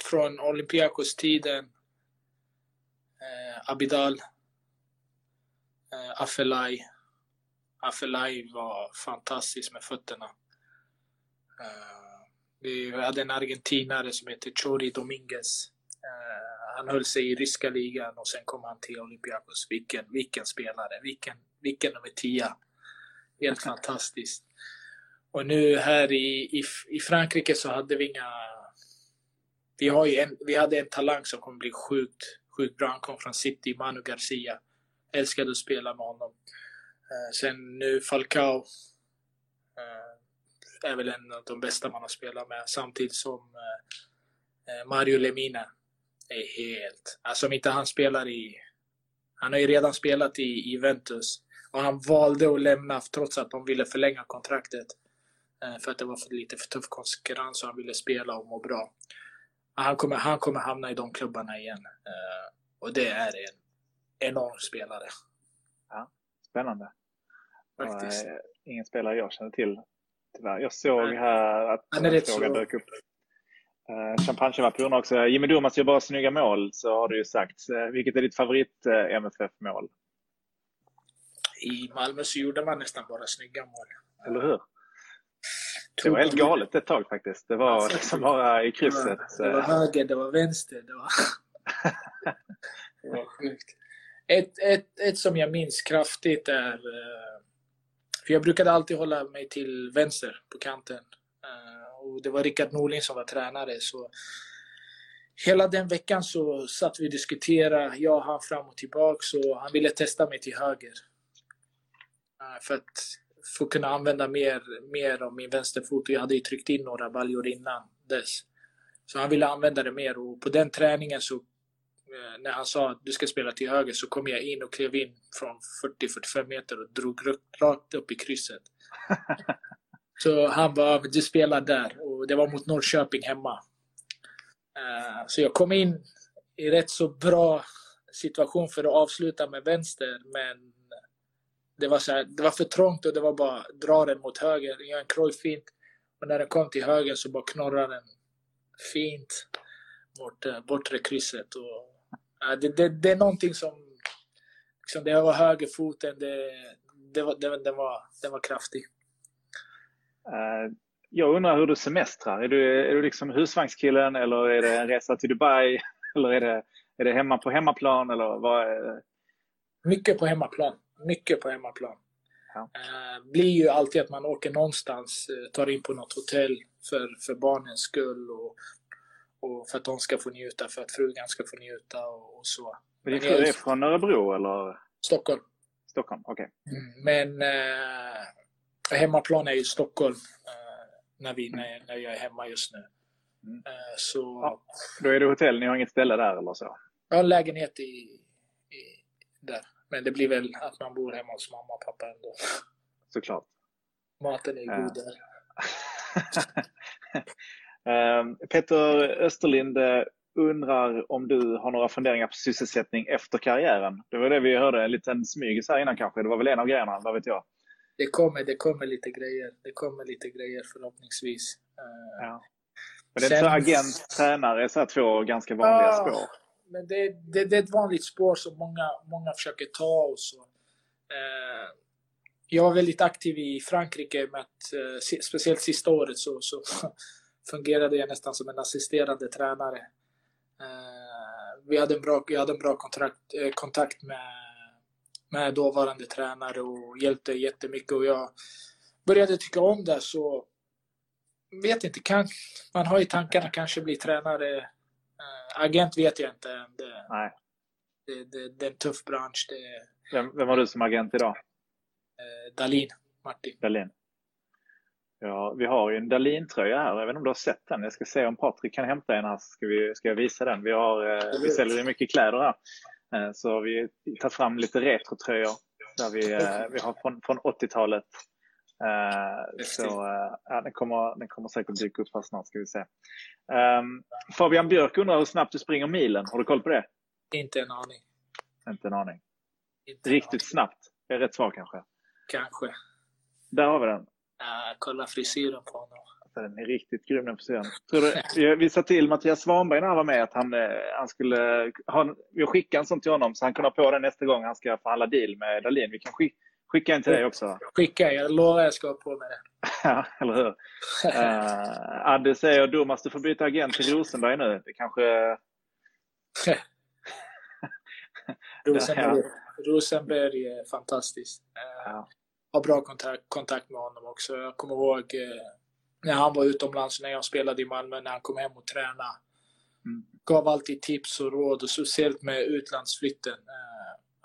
Från Olympiakos-tiden. Uh, Abidal. Uh, Afelai. Afelai var fantastisk med fötterna. Uh, vi hade en argentinare som heter Chori Dominguez. Uh, han höll sig i ryska ligan och sen kom han till Olympiakos. Vilken, vilken spelare, vilken, vilken nummer 10. Helt fantastiskt. Och nu här i, i, i Frankrike så hade vi inga... Vi, har en, vi hade en talang som kommer bli sjukt, sjukt bra. Han kom från City, Manu Garcia. Älskade att spela med honom. Uh, sen nu Falcao. Uh, är väl en av de bästa man har spelat med. Samtidigt som uh, Mario Lemina är helt... Alltså om inte han spelar i... Han har ju redan spelat i Juventus. Och han valde att lämna trots att de ville förlänga kontraktet. För att det var för lite för tuff konkurrens och han ville spela och må bra. Han kommer, han kommer hamna i de klubbarna igen. Och det är en enorm spelare. Ja, spännande. Faktiskt. Uh, ingen spelare jag känner till. Tyvärr. Jag såg Nej. här att frågan så... dök upp. Champagnevapp undrar också, Jimmy Durmaz gör bara snygga mål, så har du ju sagt. Uh, vilket är ditt favorit uh, MFF-mål? I Malmö så gjorde man nästan bara snygga mål. Eller hur? Det var helt galet ett tag faktiskt. Det var alltså, liksom bara i krysset. Det var höger, det var vänster. Det var, det var sjukt. Ett, ett, ett som jag minns kraftigt är... Eh, för jag brukade alltid hålla mig till vänster på kanten. Eh, och det var Rickard Norling som var tränare. Så hela den veckan så satt vi och diskuterade, jag och han fram och tillbaka. Så han ville testa mig till höger. Eh, för att få kunna använda mer, mer av min vänsterfot. Och jag hade ju tryckt in några baljor innan dess. Så han ville använda det mer och på den träningen så Eh, när han sa att du ska spela till höger så kom jag in och klev in från 40-45 meter och drog rakt upp i krysset. så han bara, du spelar där. Och det var mot Norrköping hemma. Eh, så jag kom in i rätt så bra situation för att avsluta med vänster, men det var, så här, det var för trångt och det var bara dra den mot höger, göra en krojfint. Och när den kom till höger så bara knorrade den fint mot eh, bortre krysset. Och det, det, det är någonting som... Liksom, det var högerfoten, det, det, var, det, det, var, det var kraftig. Uh, jag undrar hur du semestrar. Är du, är du liksom husvagnskillen eller är det en resa till Dubai? Eller är det, är det hemma på hemmaplan? Eller vad är... Mycket på hemmaplan. Mycket på hemmaplan. Ja. Uh, blir ju alltid att man åker någonstans, uh, tar in på något hotell för, för barnens skull och och för att de ska få njuta, för att frugan ska få njuta och, och så. Men din fru är från Örebro eller? Stockholm. Stockholm, okej. Okay. Mm, men eh, hemmaplan är ju Stockholm eh, när, vi, när, när jag är hemma just nu. Mm. Eh, så, ja, då är det hotell, ni har inget ställe där eller så? Jag har en lägenhet i, i, där. Men det blir väl att man bor hemma hos mamma och pappa ändå. Såklart. Maten är god där. Ehm, Peter Österlind eh, undrar om du har några funderingar på sysselsättning efter karriären. Det var det vi hörde, en liten smygis här innan kanske. Det var väl en av grejerna, vad vet jag? Det kommer, det kommer lite grejer. Det kommer lite grejer förhoppningsvis. Ehm, ja. Men det är Sen... så agent, tränare, så här två ganska vanliga ja, spår. Men det, det, det, är ett vanligt spår som många, många försöker ta. Och så. Eh, jag var väldigt aktiv i Frankrike, med att, eh, speciellt sista året. så, så fungerade jag nästan som en assisterande tränare. Eh, vi hade en bra, jag hade en bra kontrakt, eh, kontakt med, med dåvarande tränare och hjälpte jättemycket. Och jag började tycka om det så vet inte, kan, man har i tankarna kanske bli tränare. Agent vet jag inte. Det, Nej. Det, det, det är en tuff bransch. Det, vem, vem har du som agent idag? Eh, Dalin, Martin. Dalin. Ja, vi har ju en Dahlin-tröja här. Jag vet inte om du har sett den. Jag ska se om Patrik kan hämta en här. Ska, vi, ska jag visa den? Vi, har, eh, vi säljer mycket kläder här. Eh, så vi tar fram lite retrotröjor. Där vi, eh, vi har från, från 80-talet. Eh, så eh, ja, den, kommer, den kommer säkert dyka upp här snart. Ska vi se. Um, Fabian Björk undrar hur snabbt du springer milen. Har du koll på det? Inte en aning. Inte en aning. Inte Riktigt aning. snabbt. Det är rätt svar kanske. Kanske. Där har vi den. Uh, kolla frisyren på honom. Alltså, Den är riktigt grym den frisyren. Tror du, vi- sa till Mattias Svanberg när han var med att han, han skulle ha, vi skickar en sån till honom så han kan ha på den nästa gång han ska förhandla deal med Dahlin. Vi kan skick, skicka en till dig också. Skicka, jag lovar jag ska ha på mig det. Ja, eller hur? Uh, Adde säger Domas, du får byta agent till Rosenberg nu. Det kanske... Rosenberg, Rosenberg är fantastisk. Eh, Ja. Har bra kontakt, kontakt med honom också. Jag kommer ihåg eh, när han var utomlands, när jag spelade i Malmö, när han kom hem och tränade. Mm. Gav alltid tips och råd, och speciellt med utlandsflytten. Eh,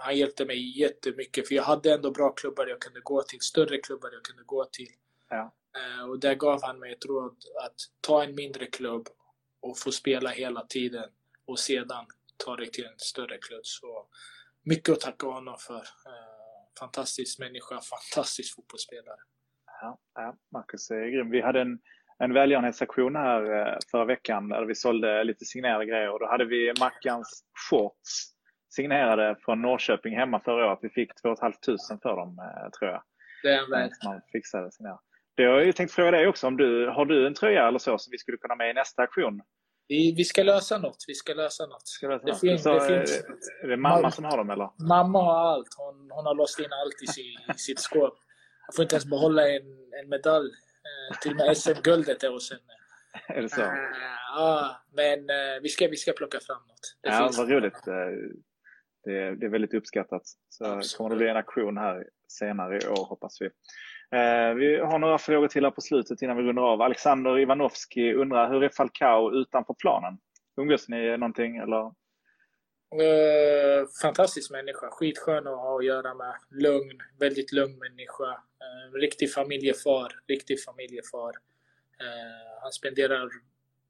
han hjälpte mig jättemycket, för jag hade ändå bra klubbar jag kunde gå till, större klubbar jag kunde gå till. Ja. Eh, och där gav han mig ett råd att ta en mindre klubb och få spela hela tiden och sedan ta dig till en större klubb. Så mycket att tacka honom för. Eh, fantastisk människa, fantastisk fotbollsspelare. Ja, ja, Marcus är grym. Vi hade en, en välgörenhetsaktion här eh, förra veckan där vi sålde lite signerade grejer. Och då hade vi Mackans shorts signerade från Norrköping hemma förra året. Vi fick 2 500 för dem, eh, tror jag. Det är Eh, som man fixade signerade. Det har jag ju tänkt fråga dig också. Om du, har du en tröja eller så som vi skulle kunna ha med i nästa aktion? Vi, vi ska lösa något. Vi ska lösa något. Ska det, Det finns- så, det eh, finns- Är det mamma som har dem eller? Mamma har allt. Hon, hon har låst in allt i, si, i sitt skåp. Jag får inte ens behålla en, en medalj. Eh, till och med SM-guldet är hos henne. Är det så? Eh, Ja, men eh, vi, ska, vi ska plocka fram något. Det Ja, vad roligt. Eh, Det, det är väldigt uppskattat. Så Absolut. kommer det bli en aktion här senare i år hoppas vi. Eh, Vi har några frågor till här på slutet innan vi rundar av. Alexander Ivanovski undrar, hur är Falcao utanför planen? Umgås ni någonting eller? Eh, fantastisk människa. Skitskön att ha att göra med. Lugn. Väldigt lugn människa. Eh, riktig familjefar. Riktig familjefar. Eh, han spenderar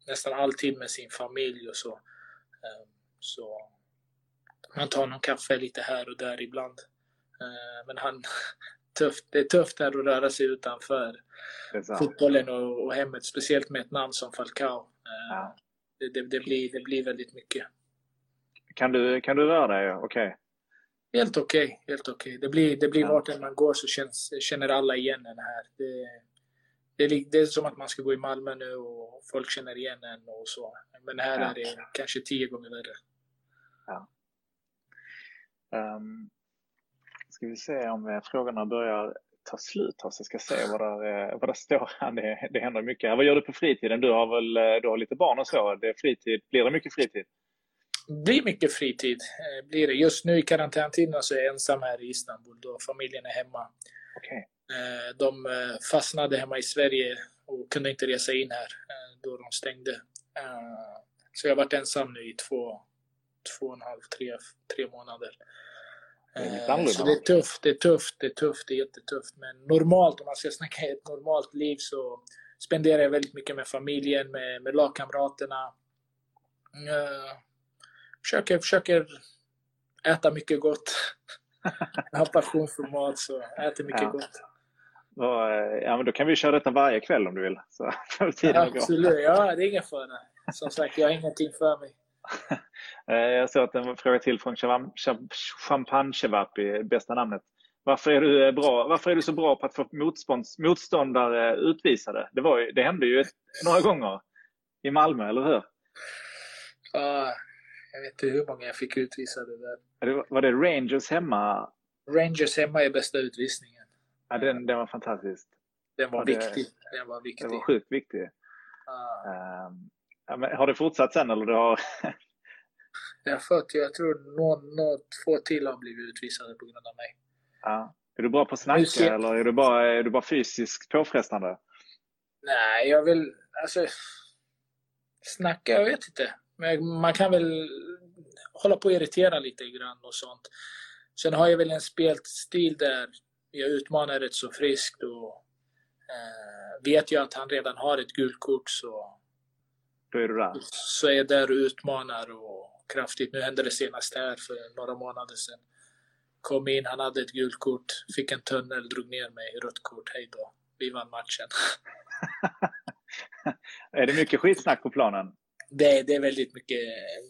nästan all tid med sin familj och så. Eh, så man tar någon kaffe lite här och där ibland. Eh, men han, tufft, det är tufft här att röra sig utanför fotbollen och, och hemmet. Speciellt med ett namn som Falcao. Eh, Ja. det, det, det, blir, det blir väldigt mycket. Kan, du, kan du röra dig? Okej. Helt okej. helt okej. Det blir, det blir Ja. vart man går så känns, känner alla igen en här. Det, det, är, det är som att man ska gå i Malmö nu och folk känner igen en och så. Men här Ja. är det kanske tio gånger värre. Um, ska vi se om eh, frågorna börjar ta slut här så jag ska se vad där, eh, vad där står. här. Det, det händer mycket. Vad gör du på fritiden? Du har väl eh, du har lite barn och så. Det är fritid. Blir det mycket fritid? blir mycket fritid. Blir det. Just nu i karantäntiden så är jag ensam här i Istanbul då familjen är hemma. Eh, De fastnade hemma i Sverige och kunde inte resa in här då de stängde. Så jag har varit ensam nu i två, två och en halv, tre, tre månader. Det Eh. Så det är tufft, det är tufft, det är tufft, det är jättetufft. Men normalt, om man ska snacka ett normalt liv så spenderar jag väldigt mycket med familjen, med, med lagkamraterna. Eh, Försöker, försöker äta mycket gott. Jag har passion för mat så äter mycket Ja. gott. Vad, eh, Ja, men då kan vi köra detta varje kväll om du vill. Så tiden gå. Absolut, ja det är ingen fara. Som sagt, jag har ingenting för mig. Eh, Jag såg att en fråga till från Chavam- Cham- Champagne Chevapi, bästa namnet. Varför är, du eh, bra, varför är du så bra på att få motståndare utvisade? Det, var ju, det hände ju några gånger i Malmö, eller hur? Ja, jag vet inte hur många jag fick utvisade där. Det var, var det Rangers hemma? Rangers hemma är bästa utvisningen. Ja, den, den var fantastisk. Den var Ja, det- viktig. Den var Den viktig. var sjukt viktig. Ja. Ehm, ja, har det fortsatt sen eller? Du har, Jag fått, jag tror någon, någon, två till har blivit utvisade på grund av mig. ja. Är du bra på att Nu ser- snacka eller är du bara, är du bara fysiskt påfrestande? Nej, jag vill... Alltså... Snacka, jag vet inte. Men man kan väl hålla på och irritera lite grann och sånt. Sen har jag väl en spelstil där jag utmanar rätt så friskt och Eh, vet jag att han redan har ett gult kort så, Då är du där. så är där och utmanar och kraftigt. Nu hände det senast här för några månader sedan. Kom in, han hade ett gult kort, fick en tunnel, drog ner mig, rött kort, hej då. Vi vann matchen. är det mycket skitsnack på planen? Det, det är väldigt mycket,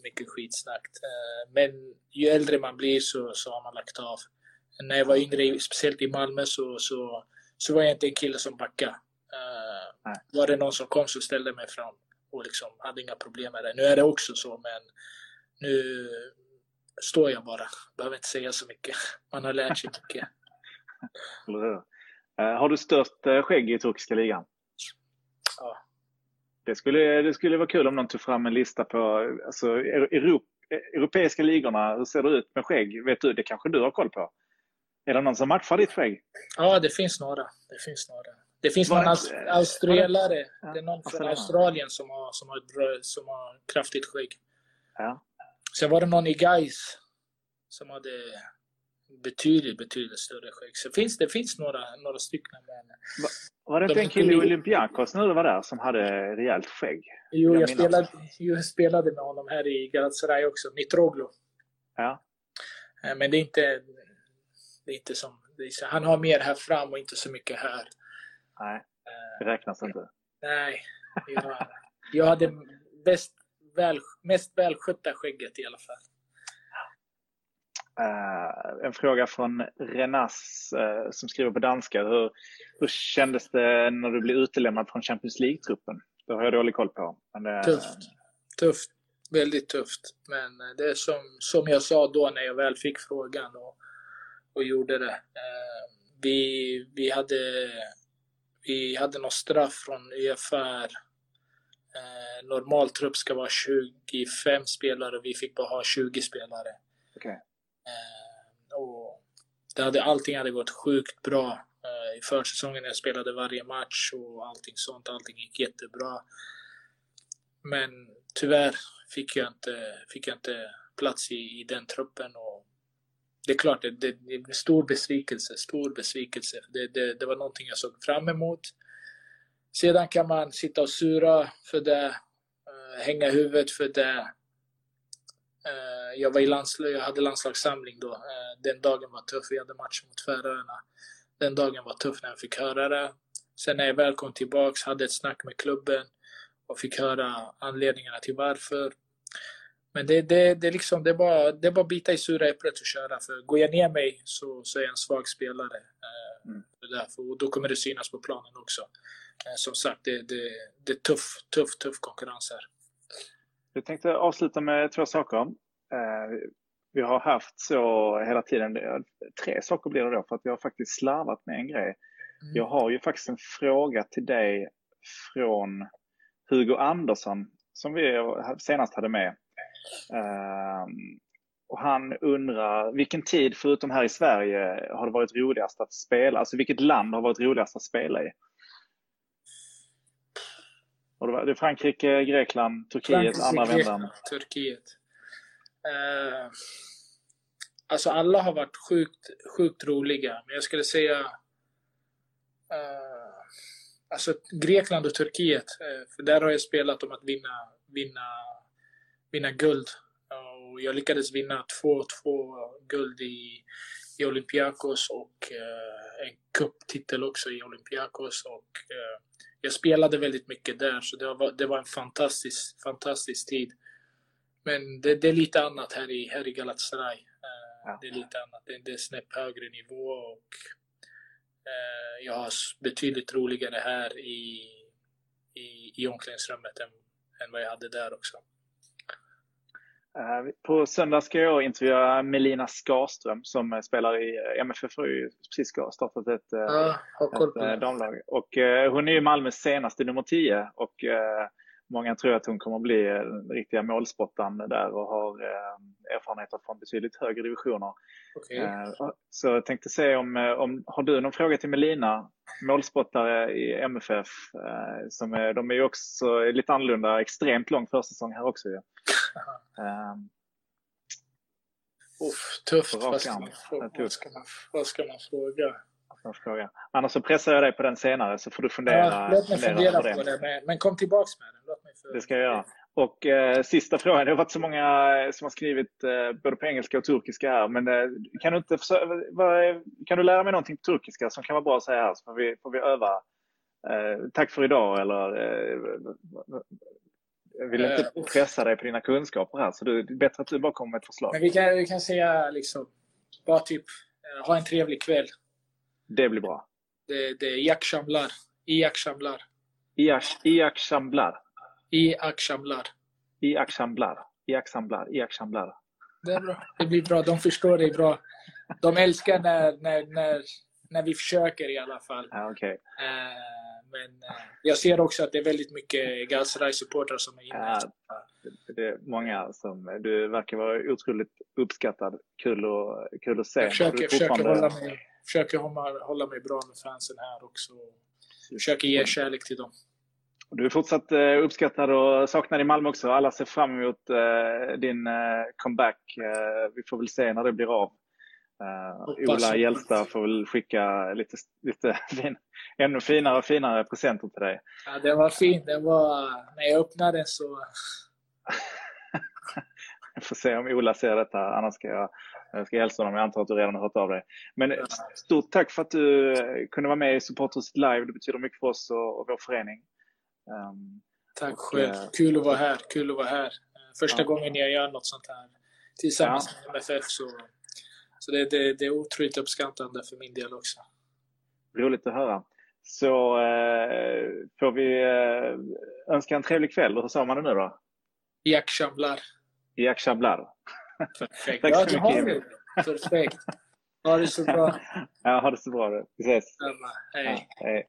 mycket skitsnack. Eh, Men ju äldre man blir så, så har man lagt av. När jag var yngre, speciellt i Malmö, så, så, så var jag inte en kille som backade. Nej. Var det någon som kom så ställde mig fram och liksom hade inga problem med det. Nu är det också så, men nu står jag bara. Behöver inte säga så mycket. Man har lärt sig mycket. Eh, Har du störst eh, skägg i turkiska ligan? Ja. Det skulle, det skulle vara kul om någon tog fram en lista på alltså, Europ, europeiska ligorna. Hur ser det ut med skägg? Vet du, det kanske du har koll på? Är det någon som matchar ditt skägg? Ja, det finns några. Det finns några. Det finns Var någon det aus- australiare. Ja, Det är någon från. Australien som har, som har, som har kraftigt skägg. Ja. Sen var det någon i Gais som hade betydligt, betydligt större skägg. Så finns, det finns några, några stycken. Men... Var det inte De en kille i Olympiakos när du var där som hade rejält skägg? Jo, Jag jag, spelade, jag spelade med honom här i Galatasaray också. Mitroglou. Ja. Eh, Men det är inte, det är inte som... Är, han har mer här fram och inte så mycket här. Nej, Eh, det räknas inte. Nej, jag, jag hade bäst, väl, mest välskötta skägget i alla fall. Eh, en fråga från Renas eh, som skriver på danska. Hur, hur kändes det när du blev utelämnad från Champions League-truppen? Det har jag dålig koll på. Men det, Tufft. Tufft. Väldigt tufft. Men det är som, som jag sa då när jag väl fick frågan och, och gjorde det. Eh, vi, vi, hade, vi hade något straff från UFR. Eh, normal trupp ska vara 25 spelare och vi fick bara ha 20 spelare. Okej. Eh, och det hade, allting hade gått sjukt bra eh, i försäsongen. Jag spelade varje match och allting sånt. Allting gick jättebra. Men tyvärr fick jag inte, fick jag inte plats i, i den truppen. Och det är klart, det, det, det är en stor besvikelse. Stor besvikelse. Det, det, det var någonting jag såg fram emot. Sedan kan man sitta och sura för det, eh, hänga huvudet för det. Eh, jag var i landslag, jag hade landslagssamling då. Eh, den dagen var tuff. Vi hade match mot Färöarna. Den dagen var tuff när jag fick höra det. Sen när jag väl kom tillbaks, hade ett snack med klubben och fick höra anledningarna till varför. Men det, det, det, liksom, det, är bara, det är bara att bita i sura äpplet och köra. För går jag ner mig så, så är jag en svag spelare. Eh, Mm. därför, och då kommer det synas på planen också. Eh, som sagt, det, det, det är tuff, tuff, tuff konkurrens här. Jag tänkte avsluta med två saker. Eh, vi har haft så hela tiden, tre saker blir det då, för att vi har faktiskt slarvat med en grej. Mm. Jag har ju faktiskt en fråga till dig från Hugo Andersson som vi senast hade med. Ehm, och han undrar, vilken tid förutom här i Sverige har det varit roligast att spela? Alltså vilket land har varit roligast att spela i? Och det var- det är Frankrike, Grekland, Turkiet, Frankrike, andra vändan. Turkiet. Eh, alltså alla har varit sjukt, sjukt roliga, men jag skulle säga eh, alltså Grekland och Turkiet. Eh, för där har jag spelat om att vinna, vinna, vinna guld. Och jag lyckades vinna två, två guld i, i Olympiakos och eh, en cuptitel också i Olympiakos. Och, eh, jag spelade väldigt mycket där, så det var, det var en fantastisk, fantastisk tid. Men det, det är lite annat här i, här i Galatasaray. Eh. Det är lite annat. Det, det är snäpp högre nivå och jag har betydligt roligare här i, i, i omklädningsrummet än, än vad jag hade där också. Eh, På söndag ska jag intervjua Melina Skarström som spelar i eh, MFF ju precis startat ett, eh, Ja, ett damlag. Och hon är ju Malmös senaste nummer 10 och många tror att hon kommer bli den riktiga målspottaren där och har erfarenheter från betydligt högre divisioner. Eh, så jag tänkte se om, om, har du någon fråga till Melina? Målspottare i MFF. Som är, de är ju också lite annorlunda, extremt lång försäsong här också ju. Eh, Uff, tufft. på Vad ska, man, vad, ska man, vad ska man fråga? fråga. Annars så pressar jag dig på den senare så får du fundera, ja, låt mig fundera, fundera på, det. det. Men, men kom tillbaks med den. Låt mig det ska jag göra. Och eh, sista frågan, det har varit så många som har skrivit eh, både på engelska och turkiska här. Men eh, kan, du inte vad, kan du lära mig någonting på turkiska som kan vara bra att säga här så får vi, får vi öva? Eh, tack för idag eller eh, jag vill inte uh, pressa dig på dina kunskaper här så det är bättre att du bara kommer med ett förslag. Men vi kan, vi kan säga liksom, bara typ, ha en trevlig kväll. Det blir bra. Det, det är Jack Shamlar. Iak Shamlar. Iak Shamlar. I Akshamlar. I Akshamlar. I Akshamlar. I Akshamlar. Det är bra. Det blir bra. De förstår dig bra. De älskar när, när, när, när vi försöker i alla fall. Ja, okay. Eh, men eh, jag ser också att det är väldigt mycket Galatasaray-supportrar som är inne. Ja, det är många som... Du verkar vara otroligt uppskattad. Kul, och, kul att se. Jag försöker, försöker, hålla, mig, försöker hålla, hålla mig bra med fansen här också. Försöker ge kärlek till dem. Du är fortsatt eh, uppskattad och saknad i Malmö också. Alla ser fram emot eh, din comeback. Vi får väl se när det blir av. Ola Hjälsta får väl skicka lite, lite fin, ännu finare och finare presenter till dig. Ja, det var fint. Det var, när jag öppnade den så... jag får se om Ola ser detta, annars ska jag, jag ska hälsa honom. Jag antar att du redan har hört av dig. Men stort tack för att du kunde vara med i Supporters Live. Det betyder mycket för oss och, och vår förening. Um, Tack och, själv. Uh, Kul att vara här. Kul att vara här. Första ja. gången jag gör något sånt här tillsammans ja. med MFF. Så, så det, det, det är otroligt uppskattande för min del också. Roligt att höra. Så eh, får vi eh, önska en trevlig kväll. Hur sa man det nu då? Jack Chablar. Jack Chablar. Perfekt. Tack så ja, mycket. Perfekt. Ha det så bra. Ja, ha det så bra. Vi ses. Hej. Ja, hej.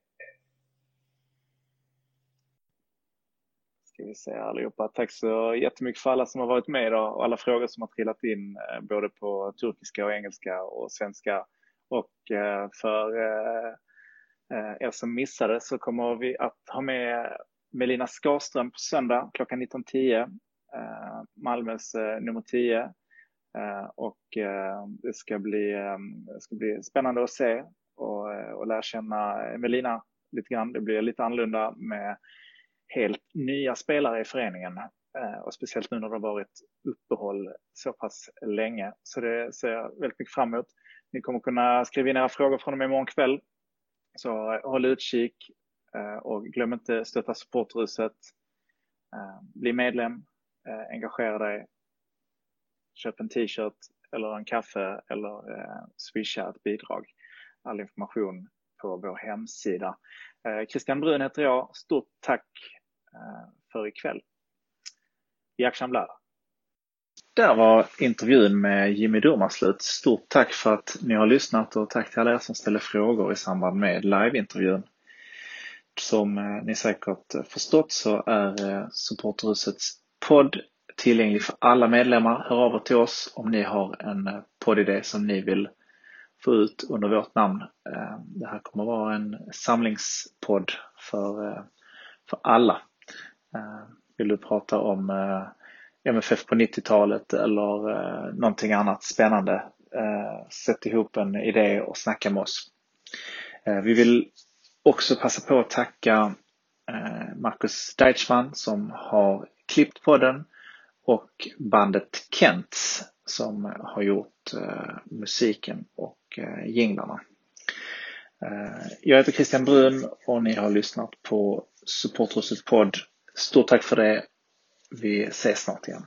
Ska vi säga allihopa. Tack så jättemycket för alla som har varit med idag och alla frågor som har trillat in eh, både på turkiska och engelska och svenska. Och eh, för eh, er som missade så kommer vi att ha med Melina Skarström på söndag klockan 19.10. Malmös nummer 10. Och det ska bli, det ska bli spännande att se och, och lära känna Melina lite grann. Det blir lite annorlunda med helt nya spelare i föreningen eh, och speciellt nu när det har varit uppehåll så pass länge. Så det ser jag väldigt mycket fram emot. Ni kommer kunna skriva in era frågor från och med imorgon kväll. Så eh, håll utkik eh, och glöm inte stötta supportruset. Bli medlem, engagera dig, köp en t-shirt eller en kaffe eller swisha ett bidrag. All information på vår hemsida. Christian Brun heter jag. Stort tack Eh, för ikväll. Jack Chamblar. Där var intervjun med Jimmy Durmar slut. Stort tack för att ni har lyssnat och tack till alla er som ställer frågor i samband med liveintervjun. Som eh, ni säkert förstått så är eh, Supporterhusets podd tillgänglig för alla medlemmar. Hör av er till oss om ni har en poddidé som ni vill få ut under vårt namn. Det här kommer vara en samlingspodd för, för alla. Eh, vill du prata om eh, MFF på 90-talet eller eh, någonting annat spännande? Sätt ihop en idé och snacka med oss. Vi vill också passa på att tacka Marcus Deichmann som har klippt podden och bandet Kents som har gjort musiken och jinglarna. Jag heter Christian Brun och ni har lyssnat på Supporthuset podd Stort tack för det. Vi ses snart igen.